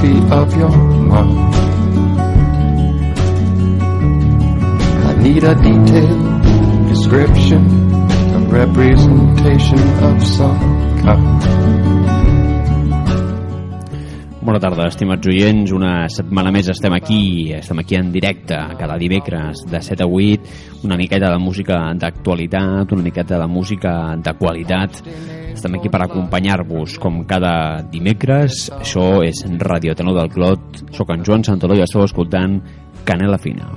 topography of your mind. I need a detailed description, a representation of some kind. Bona tarda, estimats oients. Una setmana més estem aquí, estem aquí en directe, cada dimecres de 7 a 8, una miqueta de música d'actualitat, una miqueta de música de qualitat. Estem aquí per acompanyar-vos com cada dimecres. Això és Radio Tenor del Clot. Soc en Joan Santoló i esteu escoltant Canela Fina.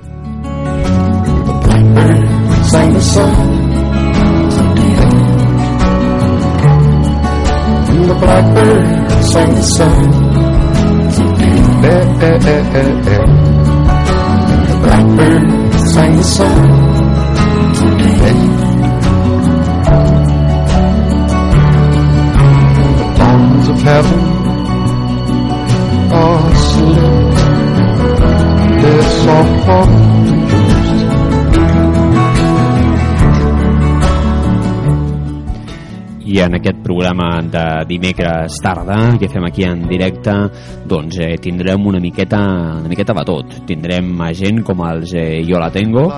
The blackbird sang song. Eh, eh, eh, eh, eh. The blackbird sang the song. heaven oh, or sleep. It's all for I en aquest programa de dimecres tarda, que fem aquí en directe, doncs eh, tindrem una miqueta, una miqueta de tot. Tindrem a gent com els eh, Jo la Tengo,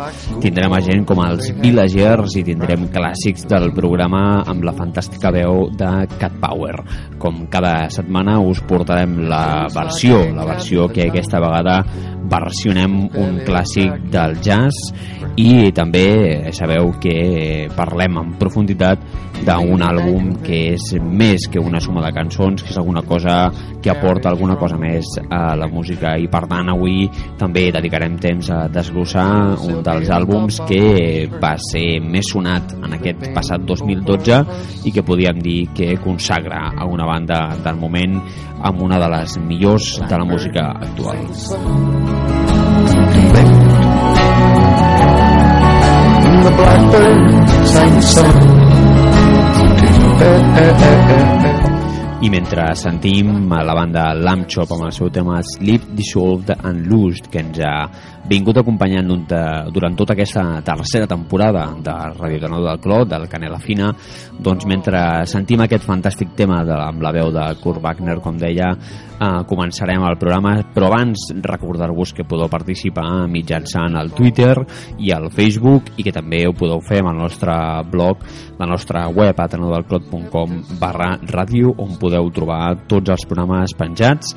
tindrem a gent com els Villagers i tindrem clàssics del programa amb la fantàstica veu de Cat Power. Com cada setmana us portarem la versió, la versió que aquesta vegada versionem un clàssic del jazz i també sabeu que parlem en profunditat d'un àlbum que és més que una suma de cançons, que és alguna cosa que aporta alguna cosa més a la música i per tant avui també dedicarem temps a desglossar un dels àlbums que va ser més sonat en aquest passat 2012 i que podíem dir que consagra a una banda del moment amb una de les millors de la música actual. The blackbird sang the song. I mentre sentim a la banda Lamb Chop amb el seu tema Sleep, Dissolved and Loosed, que ens ha vingut acompanyant durant, durant tota aquesta tercera temporada de Radio Tenor del Clot, del Canela Fina, doncs mentre sentim aquest fantàstic tema de, amb la veu de Kurt Wagner, com deia, eh, començarem el programa, però abans recordar-vos que podeu participar mitjançant el Twitter i el Facebook i que també ho podeu fer amb el nostre blog, la nostra web a tenodelclot.com barra ràdio on podeu trobar tots els programes penjats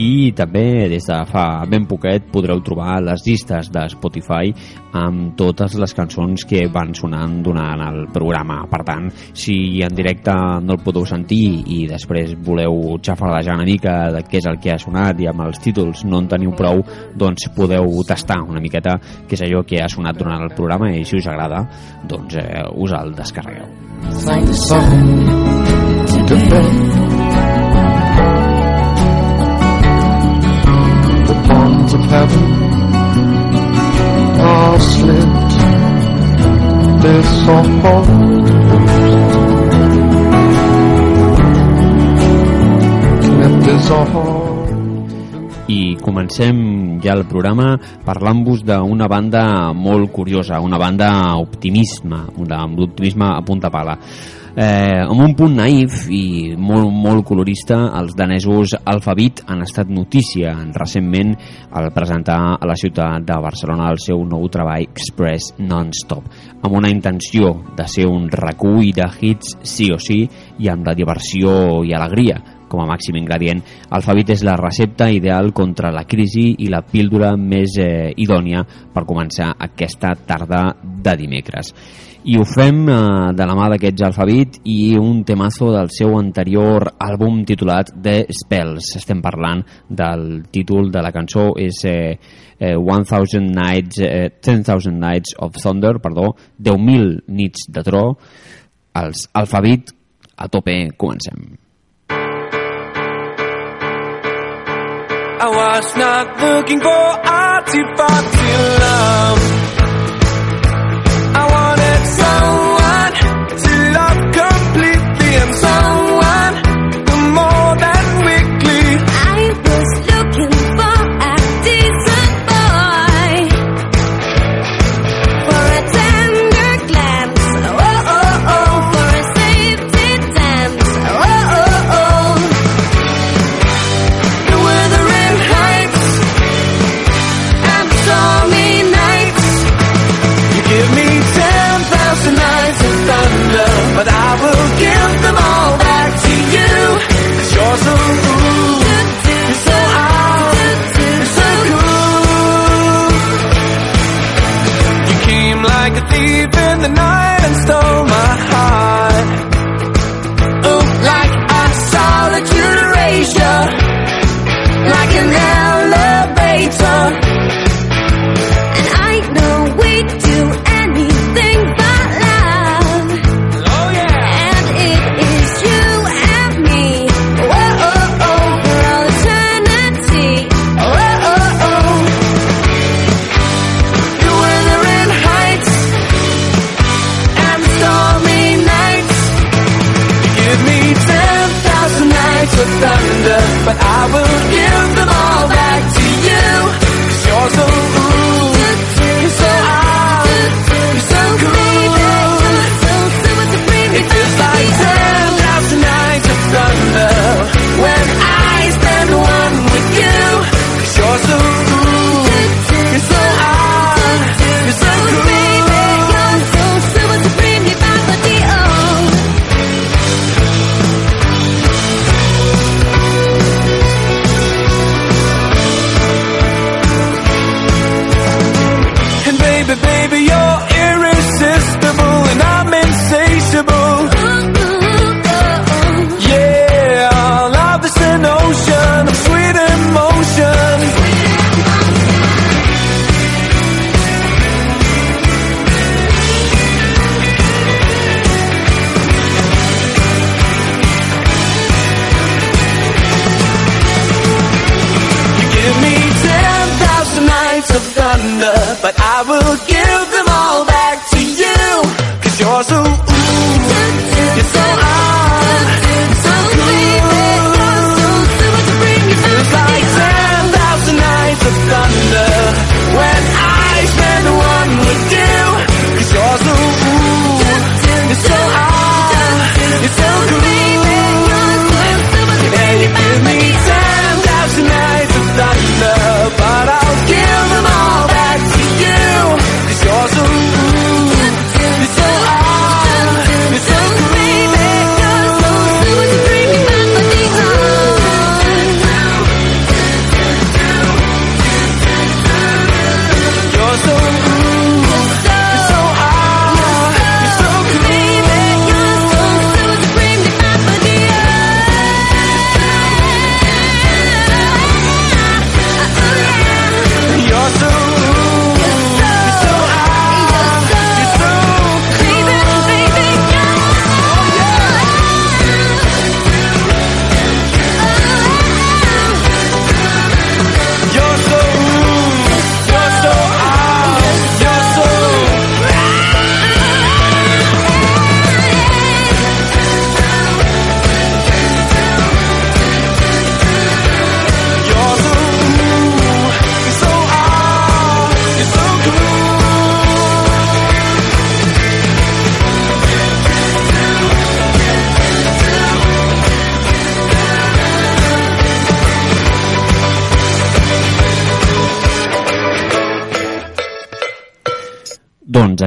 i també des de fa ben poquet podreu trobar les llistes de Spotify amb totes les cançons que van sonant durant el programa. Per tant, si en directe no el podeu sentir i després voleu xafardejar una mica de què és el que ha sonat i amb els títols no en teniu prou, doncs podeu tastar una miqueta què és allò que ha sonat durant el programa i si us agrada, doncs eh, us el descarregueu. sang the song to bed. Are slit. They're soft Kept as all i comencem ja el programa parlant-vos d'una banda molt curiosa, una banda optimisme, una, amb l'optimisme a punta pala. Eh, amb un punt naïf i molt, molt colorista, els danesos Alphabet han estat notícia recentment al presentar a la ciutat de Barcelona el seu nou treball Express Non-Stop, amb una intenció de ser un recull de hits sí o sí i amb la diversió i alegria com a màxim ingredient. Alfabet és la recepta ideal contra la crisi i la píldora més eh, idònia per començar aquesta tarda de dimecres. I ho fem eh, de la mà d'aquests alfabet i un temazo del seu anterior àlbum titulat The Spells. Estem parlant del títol de la cançó, és eh, eh, 1000 Nights, eh, 10,000 Nights of Thunder, perdó, 10.000 nits de tro. Els alfabet a tope, comencem. I was not looking for arty-farty love.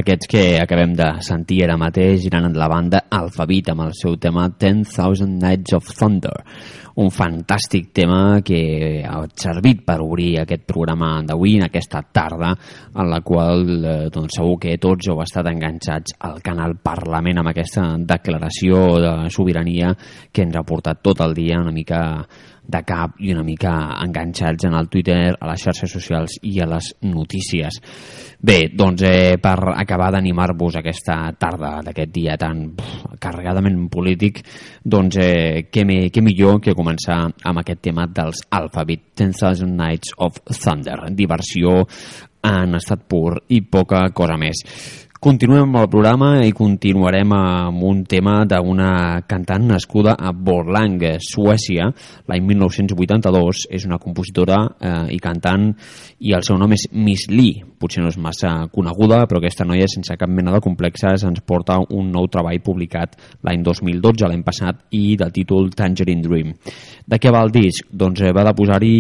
Aquests que acabem de sentir ara mateix eren la banda Alphabet amb el seu tema 10,000 Nights of Thunder un fantàstic tema que ha servit per obrir aquest programa d'avui, en aquesta tarda, en la qual eh, doncs segur que tots heu estat enganxats al canal Parlament amb aquesta declaració de sobirania que ens ha portat tot el dia una mica de cap i una mica enganxats en el Twitter, a les xarxes socials i a les notícies. Bé, doncs eh, per acabar d'animar-vos aquesta tarda d'aquest dia tan pff, carregadament polític, doncs eh, què, me, què millor que començar amb aquest tema dels Alphabet, 10,000 Nights of Thunder, diversió en estat pur i poca cosa més. Continuem amb el programa i continuarem amb un tema d'una cantant nascuda a Borlänge, Suècia, l'any 1982. És una compositora eh, i cantant i el seu nom és Miss Lee. Potser no és massa coneguda, però aquesta noia sense cap mena de complexes ens porta un nou treball publicat l'any 2012, l'any passat, i del títol Tangerine Dream. De què va el disc? Doncs eh, va de posar-hi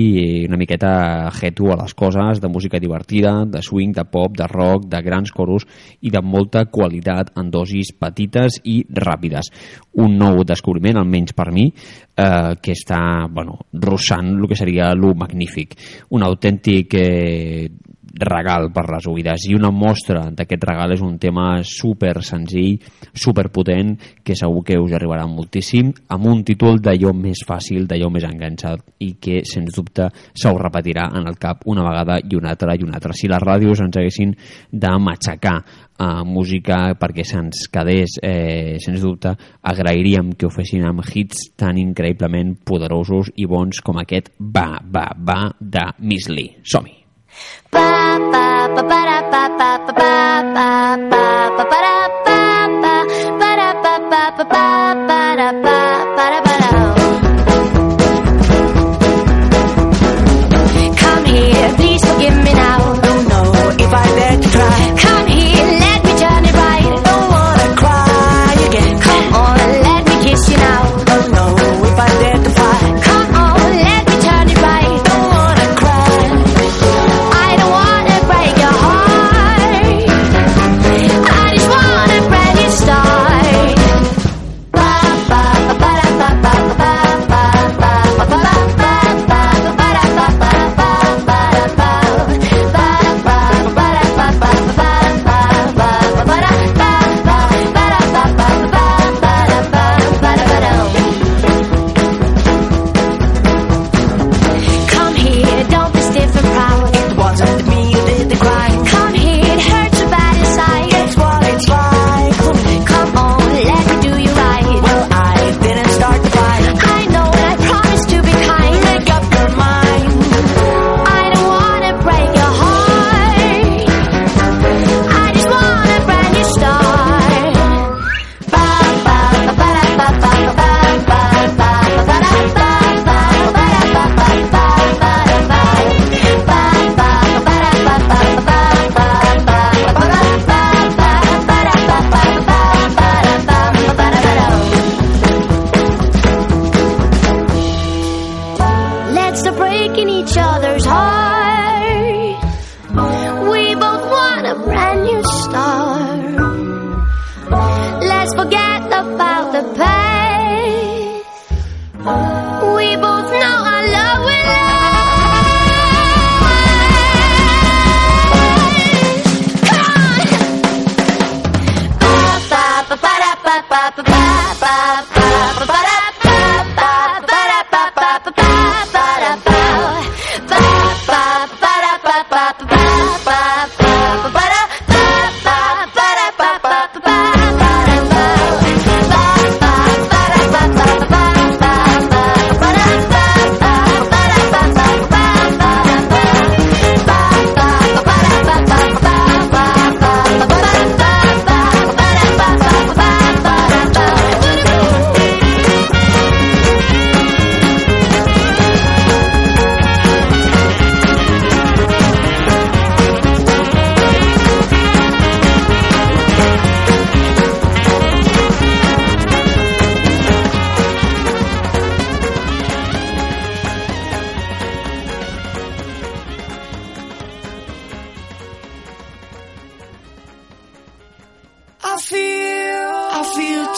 una miqueta hetu a les coses, de música divertida, de swing, de pop, de rock, de grans coros i de molta qualitat en dosis petites i ràpides. Un nou descobriment, almenys per mi, eh, que està bueno, rossant el que seria lo magnífic. Un autèntic eh, regal per les oïdes i una mostra d'aquest regal és un tema super senzill, super potent que segur que us arribarà moltíssim amb un títol d'allò més fàcil d'allò més enganxat i que sens dubte se us repetirà en el cap una vegada i una altra i una altra si les ràdios ens haguessin de matxacar eh, música perquè se'ns quedés, eh, sens dubte, agrairíem que ho fessin amb hits tan increïblement poderosos i bons com aquest Va, va, va de Miss Lee. Som-hi! Come here, please forgive me now. Don't know if I dare to try. Come here.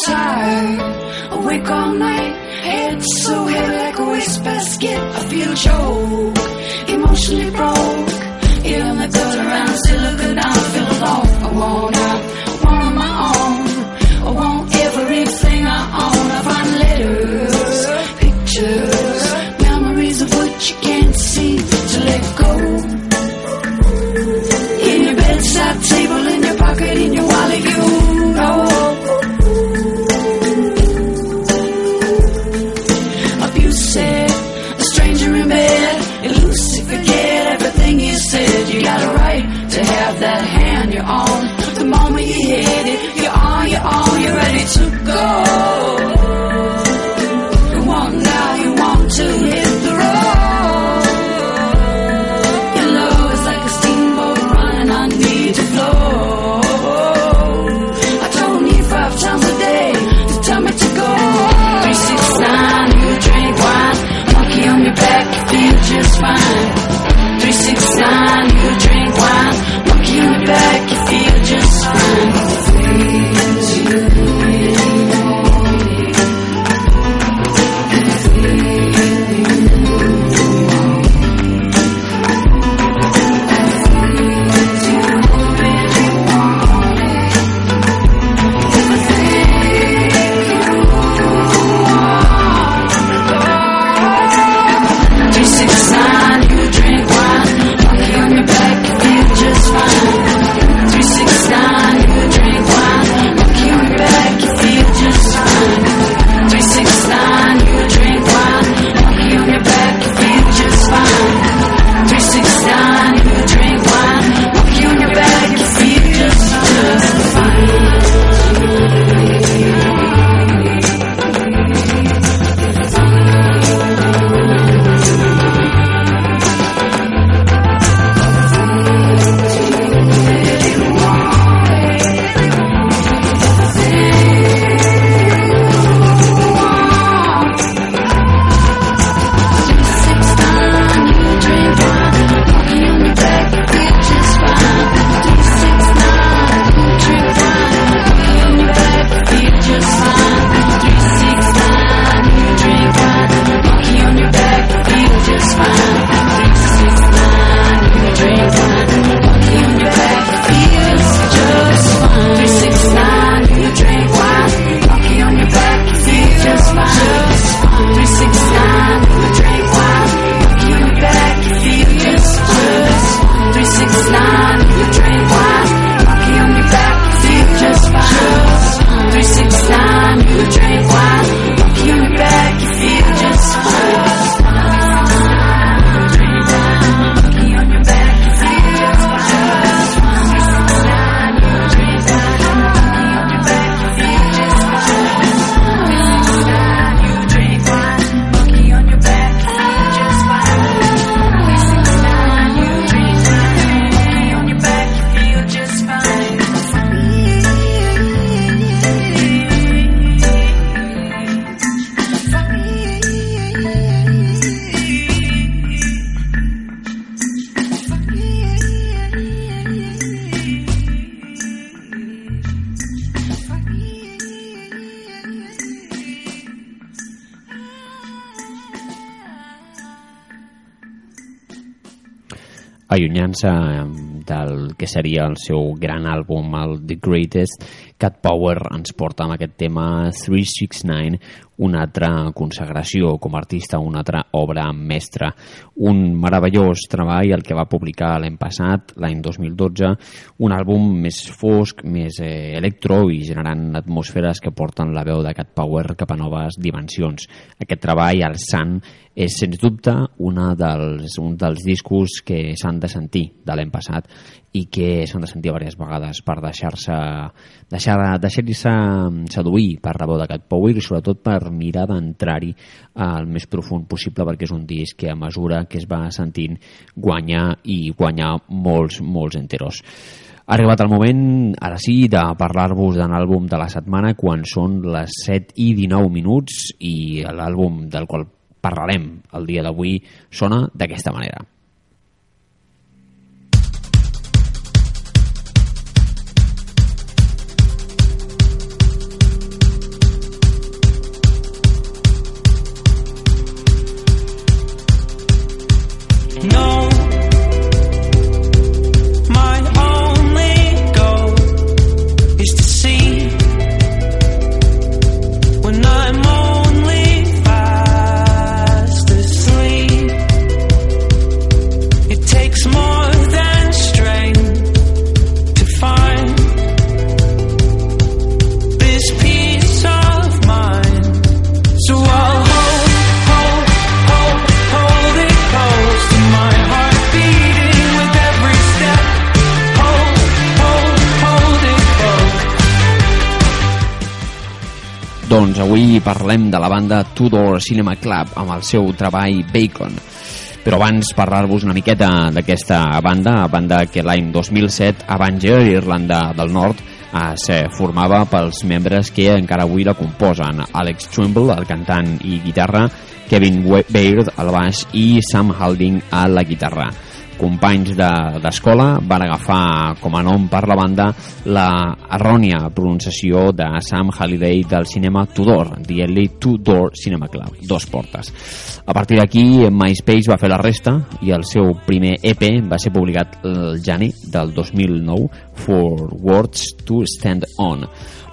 tired, awake all night, head so heavy like a waste basket. I feel choke, emotionally broke. Even the girls around still look good. I feel alone. I want out, want on my own. I want everything I own. I find letters, pictures, memories of what you can't see to let go. Allunyant-se del que seria el seu gran àlbum, el The Greatest, Cat Power ens porta amb aquest tema 369, una altra consagració com a artista, una altra obra mestra. Un meravellós treball, el que va publicar l'any passat, l'any 2012, un àlbum més fosc, més eh, electro i generant atmosferes que porten la veu de Cat Power cap a noves dimensions. Aquest treball, el Sant, és sens dubte una dels, un dels discos que s'han de sentir de l'any passat i que s'han de sentir diverses vegades per deixar-se deixar, deixar-se seduir per la veu Cat Power i sobretot per mirar d'entrar-hi al més profund possible perquè és un disc que a mesura que es va sentint guanya i guanya molts, molts enteros. Ha arribat el moment, ara sí, de parlar-vos de l'àlbum de la setmana quan són les 7 i 19 minuts i l'àlbum del qual parlarem el dia d'avui sona d'aquesta manera. No, parlem de la banda Tudor Cinema Club amb el seu treball Bacon. Però abans parlar-vos una miqueta d'aquesta banda, banda que l'any 2007 a Banger, Irlanda del Nord, eh, se formava pels membres que encara avui la composen. Alex Trimble, el cantant i guitarra, Kevin Baird, al baix i Sam Halding a la guitarra companys de- d'escola van agafar com a nom per la banda la errònia pronunciació de Sam Halliday del cinema Tudor, dient-li Tudor Cinema Club, dos portes. A partir d'aquí, MySpace va fer la resta i el seu primer EP va ser publicat el gener del 2009, For Words to Stand On.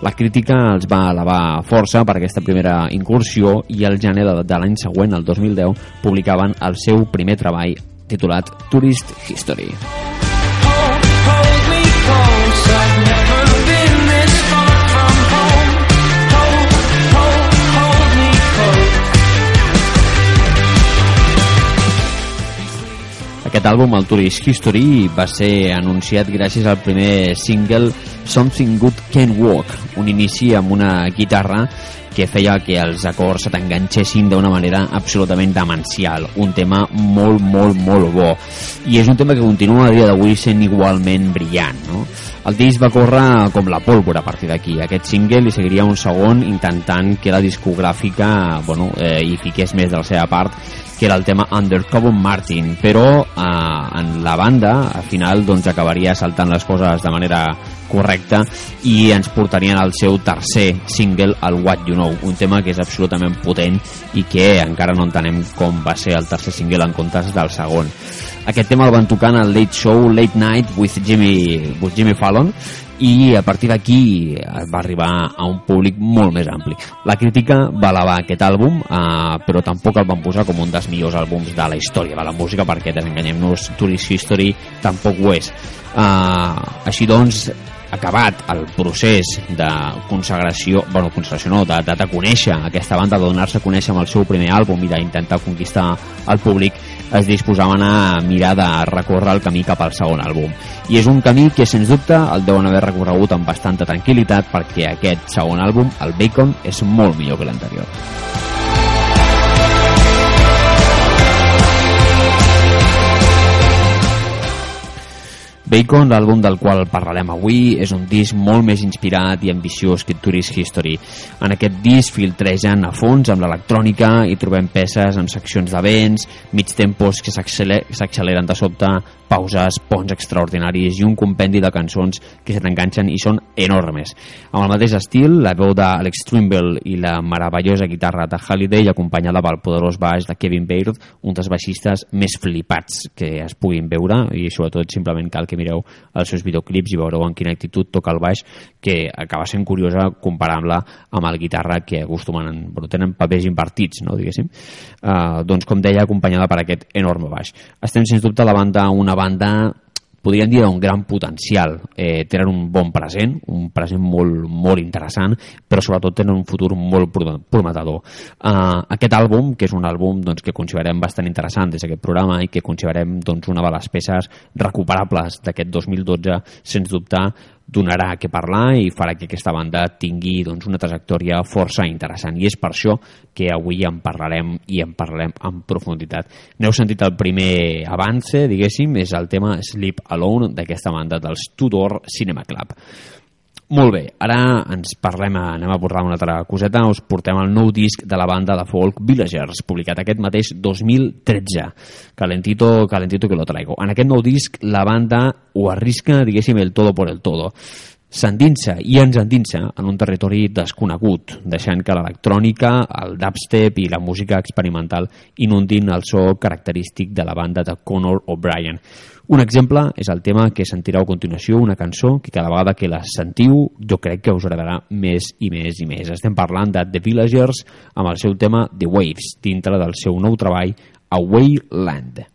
La crítica els va elevar força per aquesta primera incursió i el gener de, de l'any següent, el 2010, publicaven el seu primer treball titulat Tourist History. Aquest àlbum, el Tourist History, va ser anunciat gràcies al primer single Something Good Can Walk, un inici amb una guitarra que feia que els acords t'enganxessin d'una manera absolutament demencial. Un tema molt, molt, molt bo. I és un tema que continua a dia d'avui sent igualment brillant, no? El disc va córrer com la pólvora a partir d'aquí. Aquest single li seguiria un segon intentant que la discogràfica bueno, eh, hi fiqués més de la seva part que era el tema Undercover Martin, però eh, en la banda al final doncs, acabaria saltant les coses de manera correcta i ens portarien al seu tercer single, el What You Know, un tema que és absolutament potent i que encara no entenem com va ser el tercer single en comptes del segon. Aquest tema el van tocar en el Late Show Late Night with Jimmy, with Jimmy Fallon i a partir d'aquí va arribar a un públic molt més ampli. La crítica va elevar aquest àlbum, eh, però tampoc el van posar com un dels millors àlbums de la història de la música, perquè desenganyem-nos, Tourist History tampoc ho és. Eh, així doncs, acabat el procés de consagració, bueno, consagració no, de, de, de conèixer aquesta banda, de donar-se a conèixer amb el seu primer àlbum i d'intentar conquistar el públic, es disposaven a mirar de recórrer el camí cap al segon àlbum. I és un camí que, sens dubte, el deuen haver recorregut amb bastanta tranquil·litat perquè aquest segon àlbum, el Bacon, és molt millor que l'anterior. Bacon, l'àlbum del qual parlarem avui, és un disc molt més inspirat i ambiciós que Tourist History. En aquest disc filtregen a fons amb l'electrònica i trobem peces amb seccions de vents, mig tempos que s'accele- s'acceleren de sobte, pauses, ponts extraordinaris i un compendi de cançons que se t'enganxen i són enormes. Amb el mateix estil, la veu d'Alex Trimble i la meravellosa guitarra de Halliday acompanyada pel poderós baix de Kevin Baird, un dels baixistes més flipats que es puguin veure i sobretot simplement cal que mireu els seus videoclips i veureu en quina actitud toca el baix que acaba sent curiosa comparant-la amb el guitarra que acostumen, bueno, tenen papers invertits, no, diguéssim. Uh, doncs, com deia, acompanyada per aquest enorme baix. Estem, sens dubte, davant d'una banda podríem dir un gran potencial. Eh, tenen un bon present, un present molt, molt interessant, però sobretot tenen un futur molt prometedor. Uh, aquest àlbum, que és un àlbum doncs, que considerem bastant interessant des d'aquest programa i que considerem doncs, una de les peces recuperables d'aquest 2012, sens dubte, donarà a què parlar i farà que aquesta banda tingui doncs, una trajectòria força interessant i és per això que avui en parlarem i en parlarem en profunditat. N'heu sentit el primer avance, diguéssim, és el tema Sleep Alone d'aquesta banda dels Tudor Cinema Club. Molt bé, ara ens parlem, anem a parlar una altra coseta, us portem el nou disc de la banda de folk Villagers, publicat aquest mateix 2013. Calentito, calentito que lo traigo. En aquest nou disc la banda ho arrisca, diguéssim, el todo por el todo s'endinsa i ens endinsa en un territori desconegut, deixant que l'electrònica, el dubstep i la música experimental inundin el so característic de la banda de Conor O'Brien. Un exemple és el tema que sentireu a continuació, una cançó que cada vegada que la sentiu jo crec que us agradarà més i més i més. Estem parlant de The Villagers amb el seu tema The Waves, dintre del seu nou treball Away Land.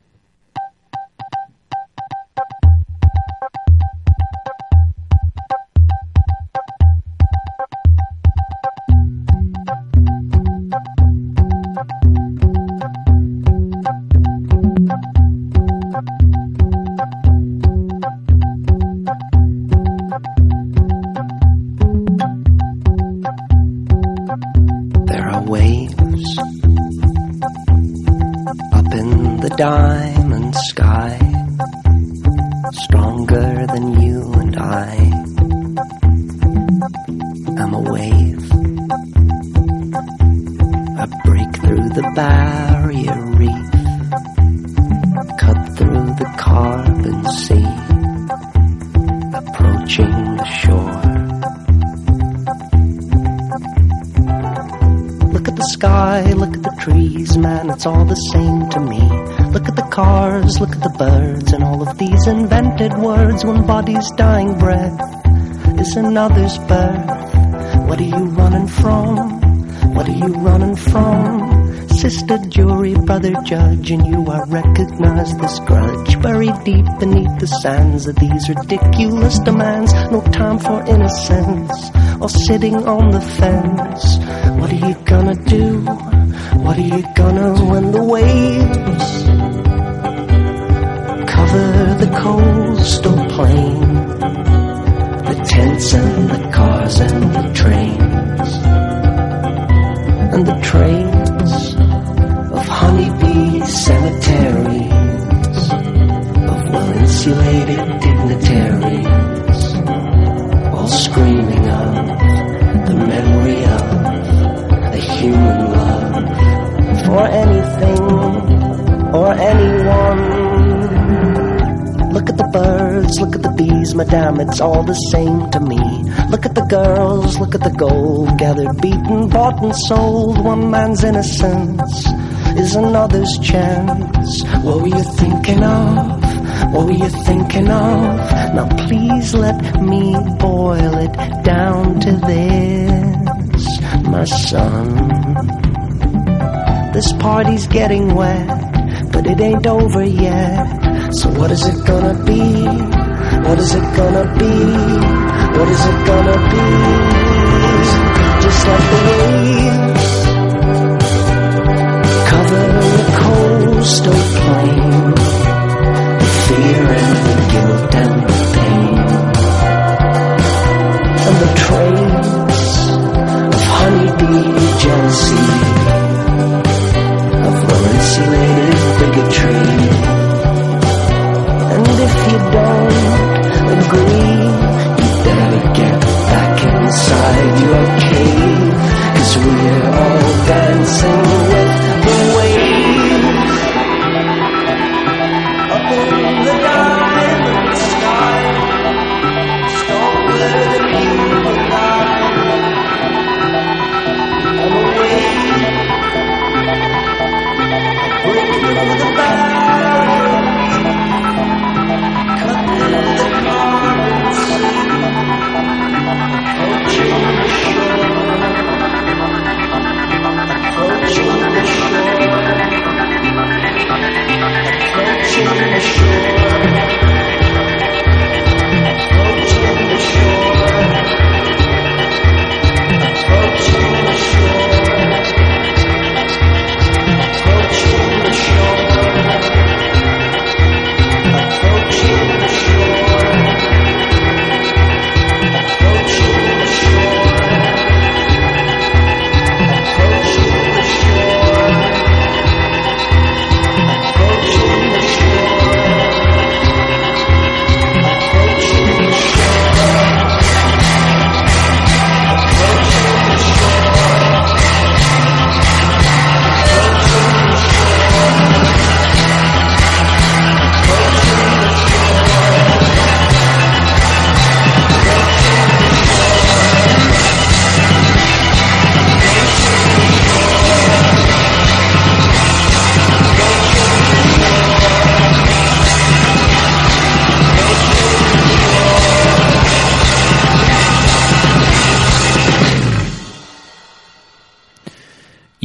In words. One body's dying breath is another's birth. What are you running from? What are you running from? Sister jury, brother judge, and you are recognized this grudge buried deep beneath the sands of these ridiculous demands. No time for innocence or sitting on the fence. What are you gonna do? What are you gonna when the waves cover the coastal plain? The tents and the cars and the trains and the trains of honeybee cemeteries of well insulated dignitaries all screaming of the memory of a human love for anything or anyone. Birds, look at the bees, madame, it's all the same to me. Look at the girls, look at the gold, gathered, beaten, bought, and sold. One man's innocence is another's chance. What were you thinking of? What were you thinking of? Now please let me boil it down to this, my son. This party's getting wet, but it ain't over yet. So what is it gonna be? What is it gonna be? What is it gonna be? Just like the waves cover the coastal plain, the fear and the guilt and the pain, and the trains of honeybee jealousy, of well-insulated bigotry. And if you don't you better get back inside your cave. Cause we're all dancing with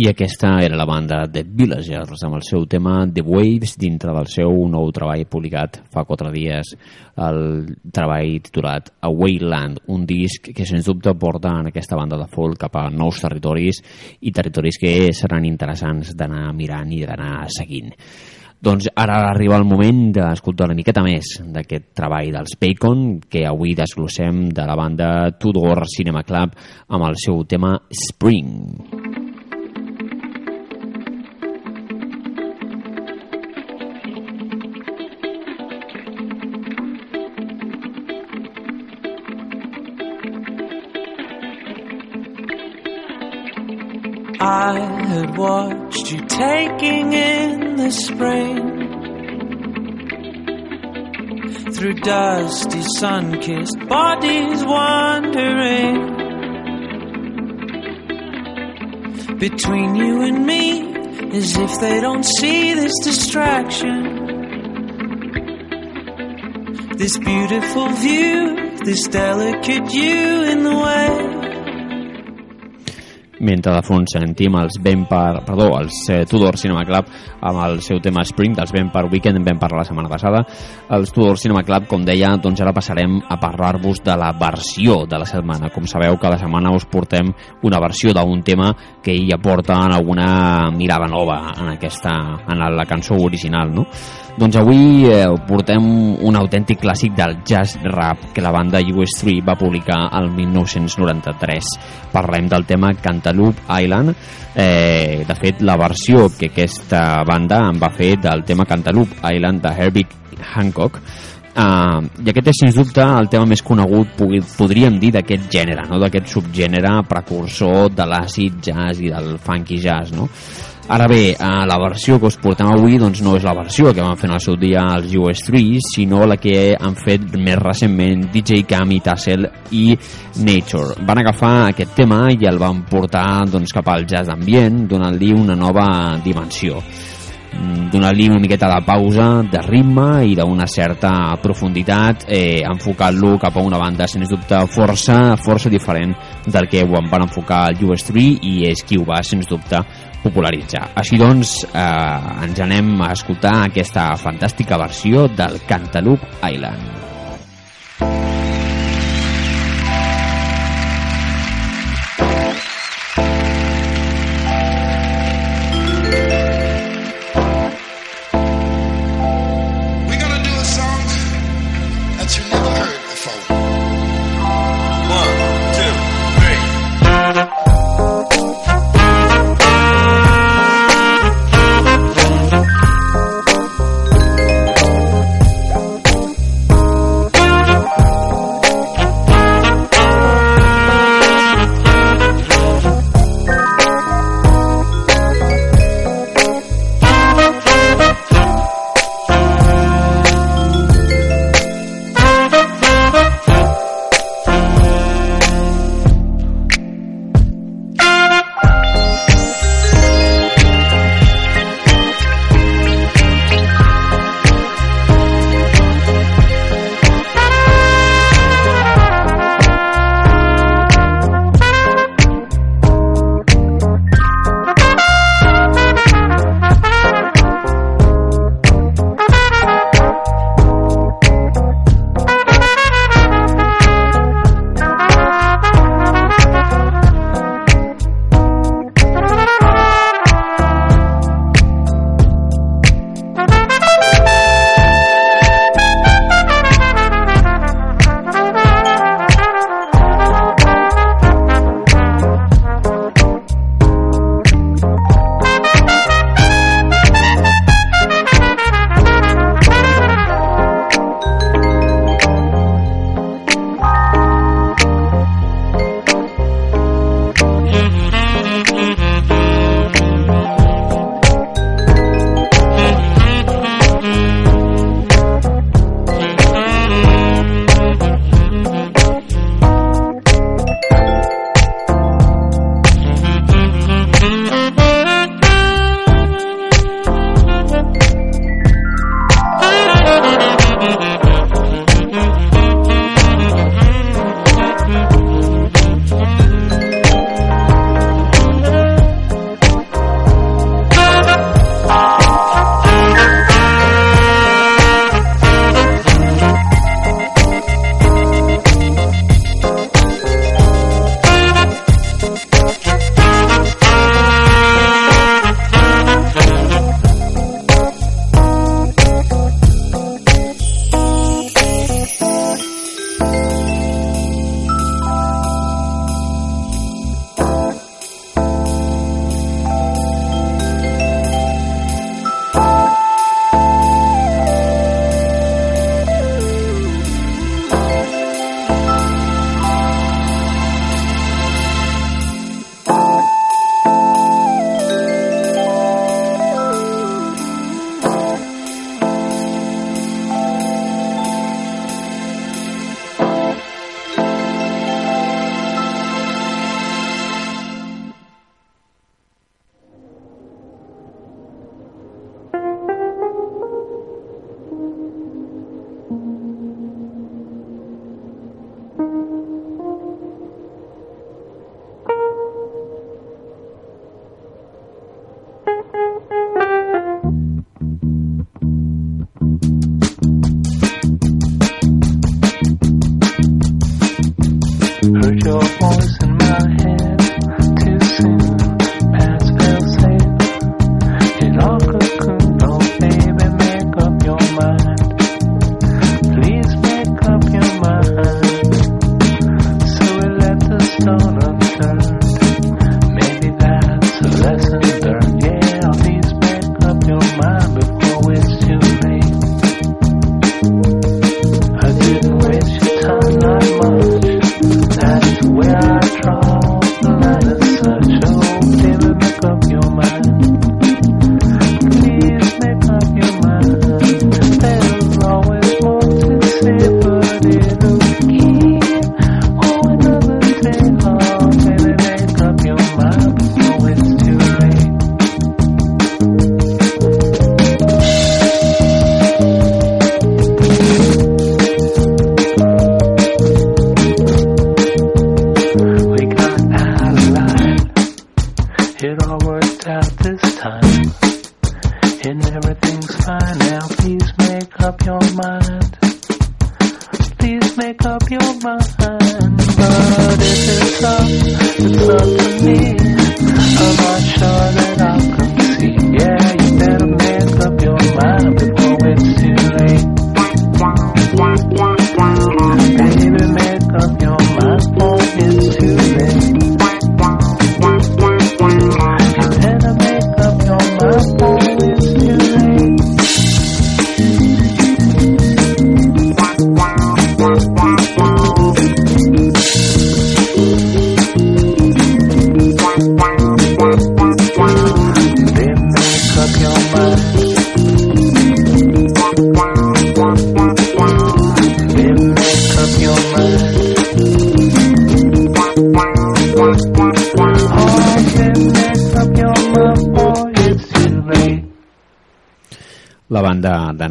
I aquesta era la banda The Villagers amb el seu tema The Waves dintre del seu nou treball publicat fa quatre dies, el treball titulat Awayland, un disc que sens dubte porta en aquesta banda de folk cap a nous territoris i territoris que seran interessants d'anar mirant i d'anar seguint. Doncs ara arriba el moment d'escoltar una miqueta més d'aquest treball dels Bacon, que avui desglossem de la banda Tudor Cinema Club amb el seu tema Spring. I had watched you taking in the spring through dusty, sun kissed bodies wandering between you and me as if they don't see this distraction. This beautiful view, this delicate you in the way. Mentre de fons sentim els Vampire, perdó, els eh, Tudor Cinema Club amb el seu tema Spring dels Vampire Weekend, en vam parlar la setmana passada els Tudor Cinema Club, com deia doncs ara passarem a parlar-vos de la versió de la setmana, com sabeu cada setmana us portem una versió d'un tema que hi aporta alguna mirada nova en aquesta, en la cançó original no? Doncs avui eh, portem un autèntic clàssic del jazz rap que la banda US3 va publicar el 1993. Parlem del tema Cantaloupe Island. Eh, de fet, la versió que aquesta banda en va fer del tema Cantaloupe Island de Herbie Hancock Uh, I aquest és, sens dubte, el tema més conegut, podríem dir, d'aquest gènere, no? d'aquest subgènere precursor de l'àcid jazz i del funky jazz. No? Ara bé, eh, la versió que us portem avui doncs, no és la versió que van fer en el seu dia els US3, sinó la que han fet més recentment DJ Cam i Tassel i Nature. Van agafar aquest tema i el van portar doncs, cap al jazz ambient, donant-li una nova dimensió mm, donar-li una miqueta de pausa, de ritme i d'una certa profunditat, eh, enfocant-lo cap a una banda, sens dubte, força, força diferent del que ho van enfocar el US3 i és qui ho va, sens dubte, popularitzar. Així doncs, eh, ens anem a escoltar aquesta fantàstica versió del Cantaloupe Island.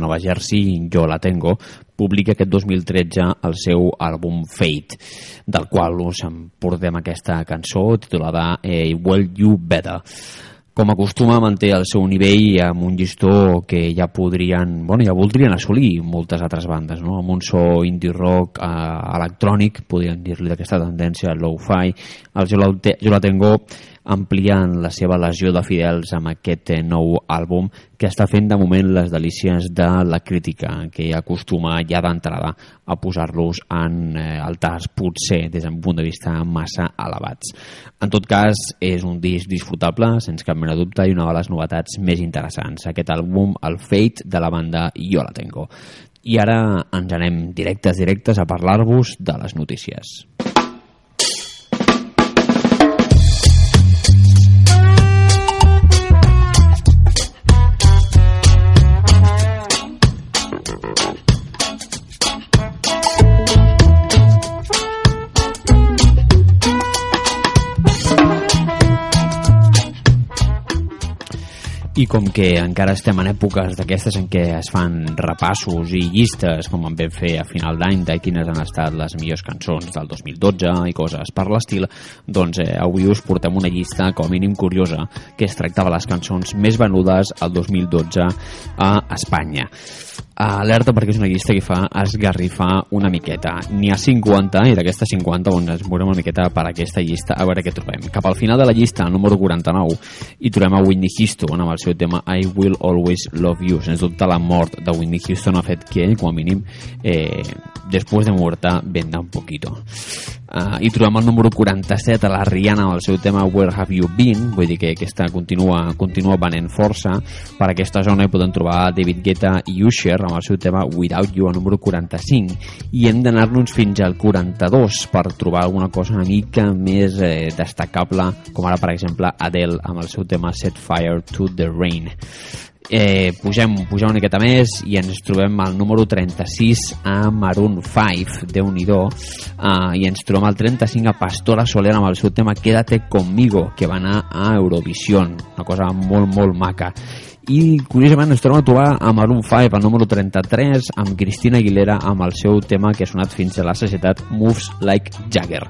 Nova Jersey, Jo la tengo, publica aquest 2013 el seu àlbum Fate, del qual us en portem aquesta cançó titulada eh, Well You Better. Com acostuma, manté el seu nivell amb un llistó que ja podrien, bueno, ja voldrien assolir moltes altres bandes, no? amb un so indie rock eh, electrònic, podríem dir-li d'aquesta tendència low-fi. El jo la Tengo ampliant la seva legió de fidels amb aquest eh, nou àlbum que està fent de moment les delícies de la crítica, que acostuma ja d'entrada a posar-los en eh, altars potser des d'un punt de vista massa elevats. En tot cas, és un disc disfrutable, sense cap mena dubte, i una de les novetats més interessants. Aquest àlbum, el Fate, de la banda Jo la Tengo. I ara ens anem directes, directes a parlar-vos de les notícies. I com que encara estem en èpoques d'aquestes en què es fan repassos i llistes, com en vam fer a final d'any, de quines han estat les millors cançons del 2012 i coses per l'estil, doncs eh, avui us portem una llista com a mínim curiosa que es tractava les cançons més venudes al 2012 a Espanya. Alerta perquè és una llista que fa esgarrifar una miqueta. N'hi ha 50 i d'aquestes 50 on ens veurem una miqueta per aquesta llista a veure què trobem. Cap al final de la llista, número 49, hi trobem a Whitney Houston amb el seu tema I Will Always Love You. Sens dubte la mort de Whitney Houston ha fet que ell, com a mínim, eh, després de muerta, venda un poquito. Uh, i trobem el número 47 a la Rihanna amb el seu tema Where Have You Been vull dir que aquesta continua, continua venent força. Per aquesta zona hi podem trobar David Guetta i Usher amb el seu tema Without You al número 45 i hem d'anar-nos fins al 42 per trobar alguna cosa una mica més eh, destacable com ara per exemple Adele amb el seu tema Set Fire to the Rain eh, pugem, pugem una miqueta més i ens trobem al número 36 a Maroon 5, déu nhi uh, i ens trobem al 35 a Pastora Soler amb el seu tema Quédate conmigo, que va anar a Eurovisión, una cosa molt, molt maca. I curiosament ens tornem a trobar a Maroon 5 al número 33 amb Cristina Aguilera amb el seu tema que ha sonat fins a la societat Moves Like Jagger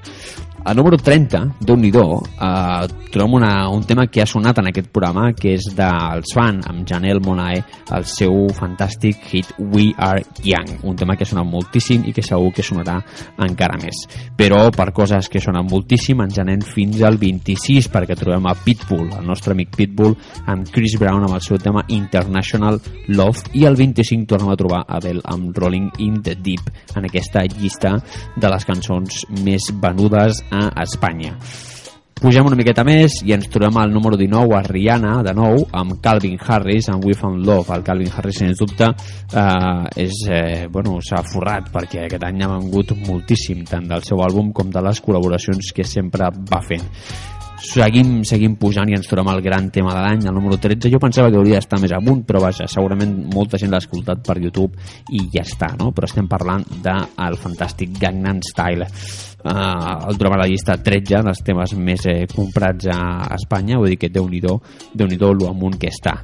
al número 30, déu nhi eh, trobem una, un tema que ha sonat en aquest programa que és dels fan amb Janelle Monae el seu fantàstic hit We Are Young un tema que ha sonat moltíssim i que segur que sonarà encara més. Però per coses que sonen moltíssim ens anem fins al 26 perquè trobem a Pitbull, el nostre amic Pitbull amb Chris Brown amb el seu tema International Love i el 25 tornem a trobar Adele amb Rolling in the Deep en aquesta llista de les cançons més venudes a Espanya. Pugem una miqueta més i ens trobem al número 19 a Rihanna, de nou, amb Calvin Harris, amb We Found Love. El Calvin Harris, sens dubte, eh, és, eh, bueno, s'ha forrat perquè aquest any ha vengut moltíssim, tant del seu àlbum com de les col·laboracions que sempre va fent. Seguim, seguim pujant i ens trobem el gran tema de l'any, el número 13. Jo pensava que hauria d'estar més amunt, però vaja, segurament molta gent l'ha escoltat per YouTube i ja està, no? Però estem parlant del fantàstic Gangnam Style. Uh, el trobem a la llista 13 dels temes més eh, comprats a Espanya, vull dir que déu nhi déu lo amunt que està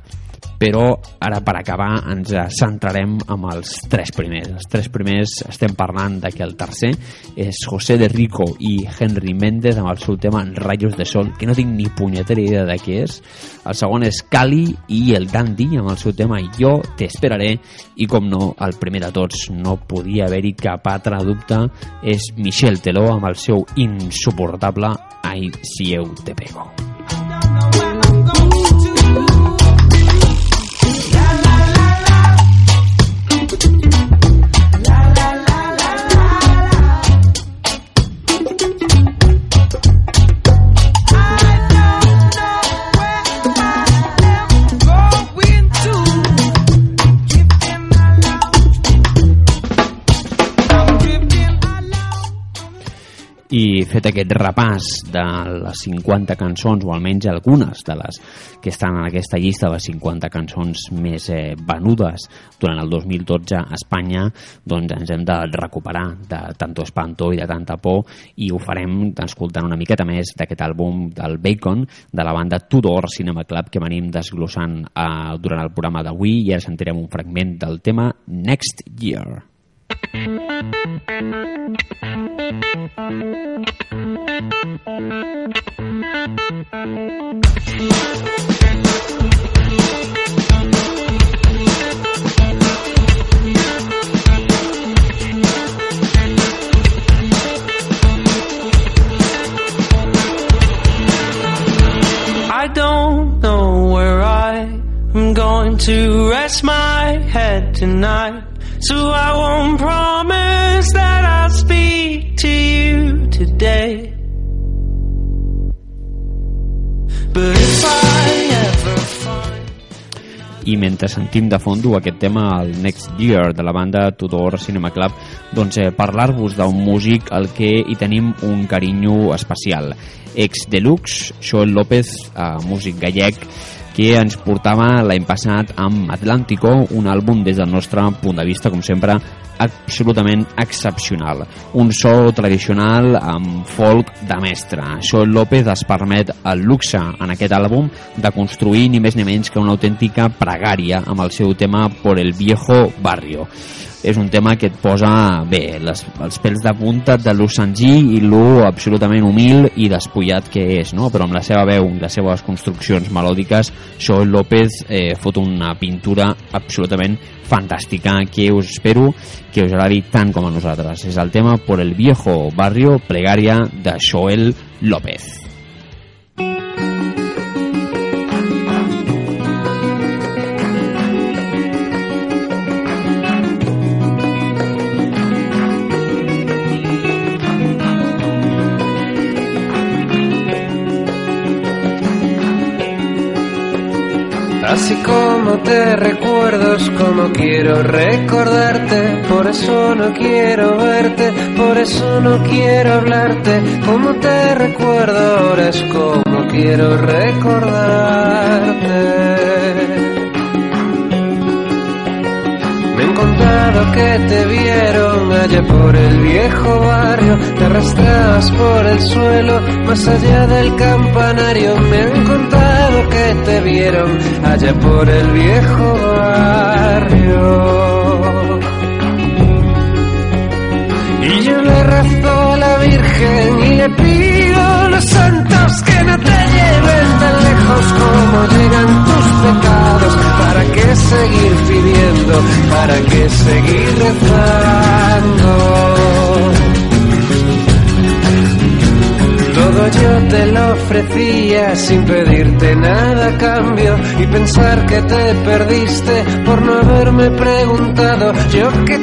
però ara per acabar ens centrarem amb els tres primers. Els tres primers estem parlant de que el tercer és José de Rico i Henry Méndez amb el seu tema Rayos de Sol, que no tinc ni punyetera idea de què és. El segon és Cali i el Dandy amb el seu tema Jo te esperaré i com no, el primer de tots no podia haver-hi cap altre dubte és Michel Teló amb el seu insuportable Ai, si eu te pego. i fet aquest repàs de les 50 cançons, o almenys algunes de les que estan en aquesta llista de les 50 cançons més eh, venudes durant el 2012 a Espanya, doncs ens hem de recuperar de tanto espanto i de tanta por i ho farem escoltant una miqueta més d'aquest àlbum del Bacon de la banda Tudor Cinema Club que venim desglossant eh, durant el programa d'avui i ara sentirem un fragment del tema Next Year. I don't know where I am going to rest my head tonight. So I won't promise that today. But if I ever find i mentre sentim de fondo aquest tema el Next Year de la banda Tudor Cinema Club doncs eh, parlar-vos d'un músic al que hi tenim un carinyo especial ex deluxe, Joel López eh, músic gallec que ens portava l'any passat amb Atlántico, un àlbum des del nostre punt de vista, com sempre, absolutament excepcional. Un so tradicional amb folk de mestre. Joel López es permet el luxe en aquest àlbum de construir ni més ni menys que una autèntica pregària amb el seu tema Por el viejo barrio és un tema que et posa bé les, els pèls de punta de lo senzill i lo absolutament humil i despullat que és, no? però amb la seva veu i les seves construccions melòdiques Joel López eh, fot una pintura absolutament fantàstica que us espero que us agradi tant com a nosaltres és el tema Por el viejo barrio plegària de Joel López como quiero recordarte, por eso no quiero verte, por eso no quiero hablarte, como te recuerdo ahora es como quiero recordarte. Contado que te vieron allá por el viejo barrio, te arrastrabas por el suelo, más allá del campanario. Me han contado que te vieron allá por el viejo barrio. Y yo le rezo a la Virgen y le pido a los santos que no te lleven tan lejos como llegan tus pecados. ¿Para qué seguir pidiendo? ¿Para qué seguir rezando? Todo yo te lo ofrecía sin pedirte nada cambio y pensar que te perdiste por no haberme preguntado. Yo que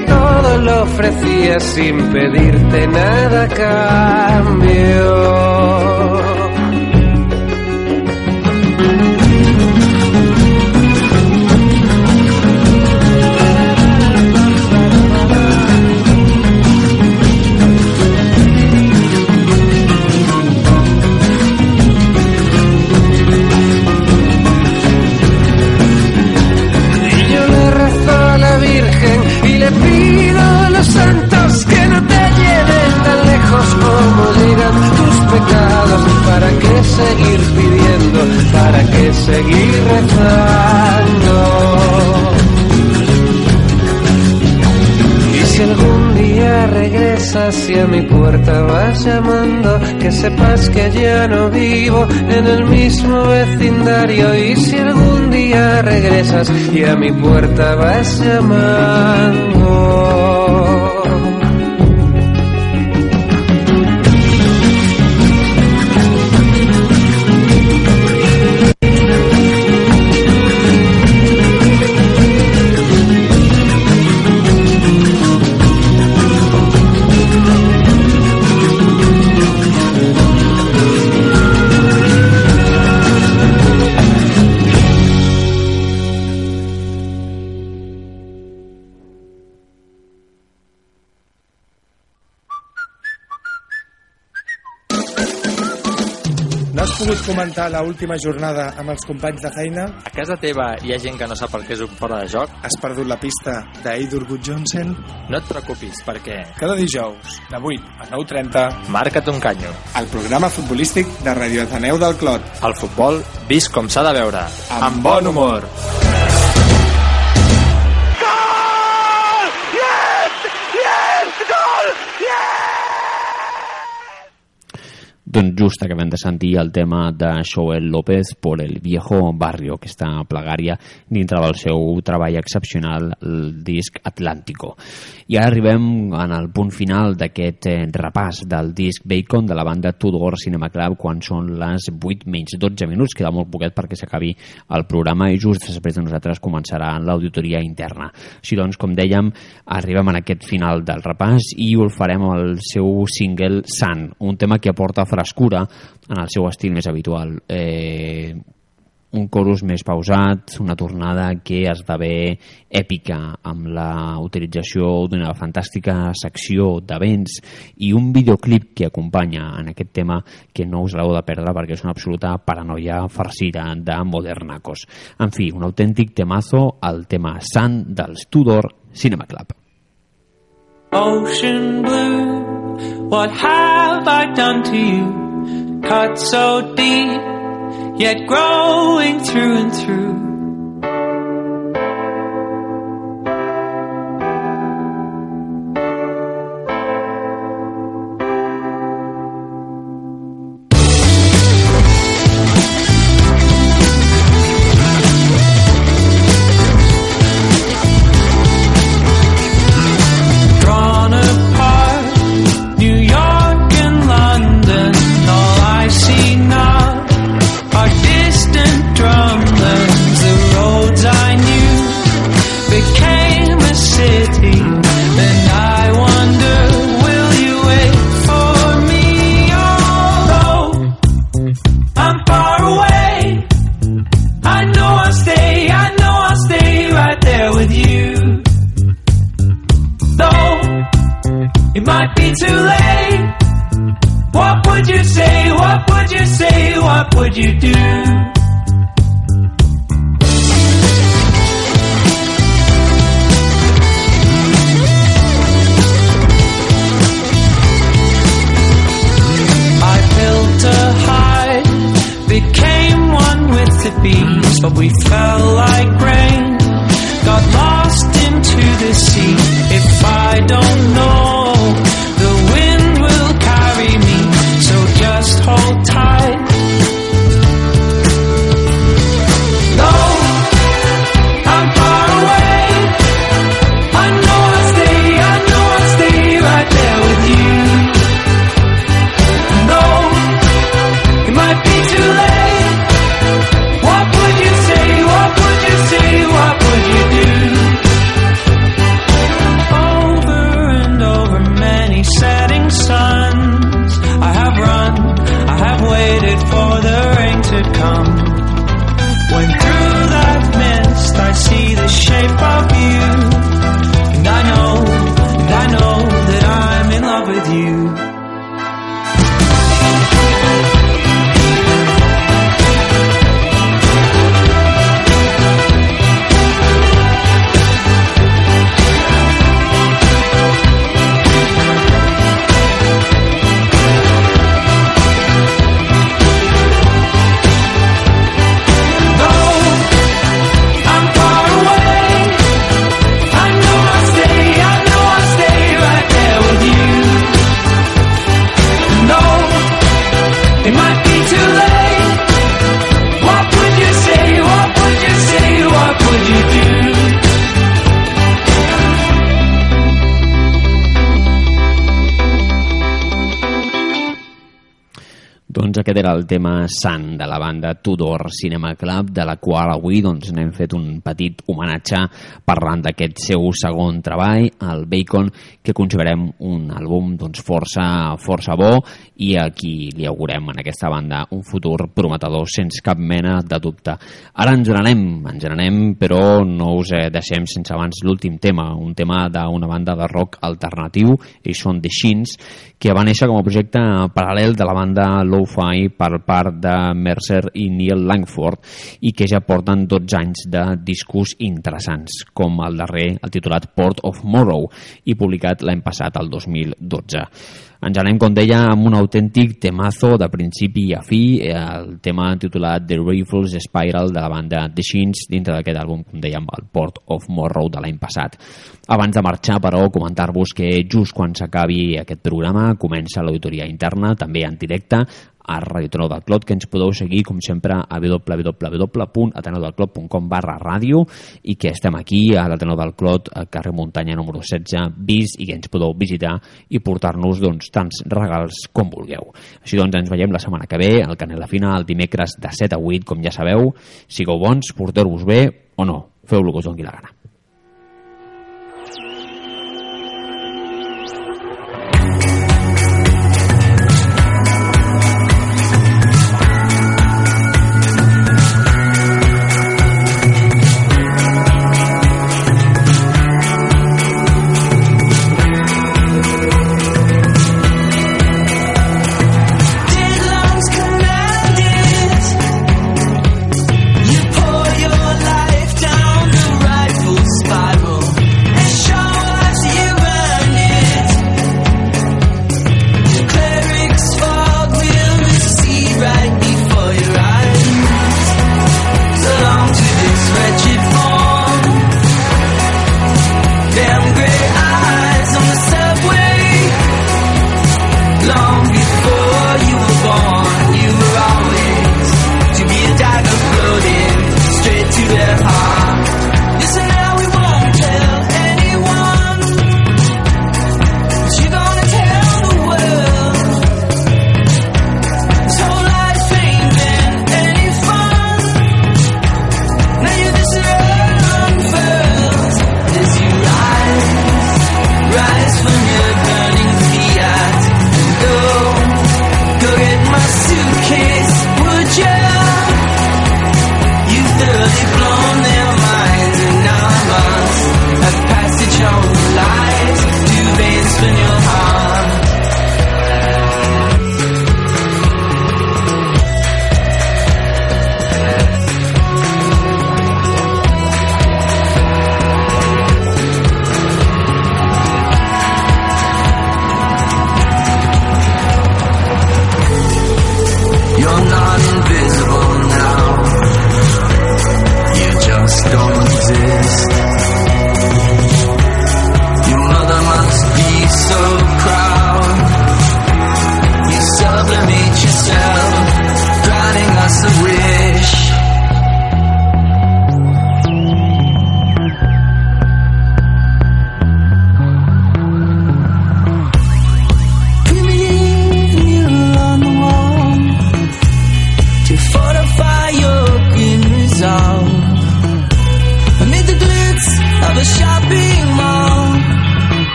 lo ofrecía sin pedirte nada cambio. Sepas que ya no vivo en el mismo vecindario. Y si algún día regresas y a mi puerta vas llamando. Comentar la última jornada amb els companys de feina? A casa teva hi ha gent que no sap el que és un fora de joc? Has perdut la pista d'Eidur Gudjonsen? No et preocupis, perquè Cada dijous, de 8 a 9.30, marca't un canyo. el programa futbolístic de Radio Ateneu del Clot. El futbol vist com s'ha de veure. Amb bon humor. Doncs just acabem de sentir el tema de Joel López por el viejo barrio, aquesta plegària dintre del seu treball excepcional, el disc Atlántico. I ara arribem en el punt final d'aquest eh, repàs del disc Bacon de la banda Tudor Cinema Club quan són les 8 menys 12 minuts, queda molt poquet perquè s'acabi el programa i just després de nosaltres començarà l'auditoria interna. Així doncs, com dèiem, arribem en aquest final del repàs i ho farem amb el seu single Sun, un tema que aporta frescura en el seu estil més habitual. Eh, un chorus més pausat, una tornada que esdevé èpica amb la utilització d'una fantàstica secció de vents i un videoclip que acompanya en aquest tema que no us l'heu de perdre perquè és una absoluta paranoia farcida de modernacos. En fi, un autèntic temazo, el tema Sant dels Tudor Cinema Club. Ocean blue, what have I done to you? Cut so deep, yet growing through and through. Doncs aquest era el tema sant de la banda Tudor Cinema Club, de la qual avui doncs, n'hem fet un petit homenatge parlant d'aquest seu segon treball, el Bacon, que considerem un àlbum doncs, força, força bo i a qui li augurem en aquesta banda un futur prometedor sense cap mena de dubte. Ara ens n'anem, ens n'anem, però no us eh, deixem sense abans l'últim tema, un tema d'una banda de rock alternatiu, ells són The Shins, que va néixer com a projecte paral·lel de la banda Lo-Fi per part de Mercer i Neil Langford i que ja porten 12 anys de discos interessants, com el darrer, el titulat Port of Morrow, i publicat l'any passat, el 2012. Ens anem, com deia, amb un autèntic temazo de principi a fi, el tema titulat The Rifles Spiral de la banda The Shins, dintre d'aquest àlbum, com dèiem, el Port of Morrow de l'any passat. Abans de marxar, però, comentar-vos que just quan s'acabi aquest programa comença l'auditoria interna, també en directe, a Radio Tenor del Clot, que ens podeu seguir, com sempre, a www.atenordelclot.com barra ràdio i que estem aquí a l'Atenor del Clot, al carrer Muntanya número 16, bis, i que ens podeu visitar i portar-nos doncs, tants regals com vulgueu. Així doncs, ens veiem la setmana que ve, al Canela Fina, el dimecres de 7 a 8, com ja sabeu. Sigueu bons, porteu-vos bé o no, feu-lo que us doni la gana.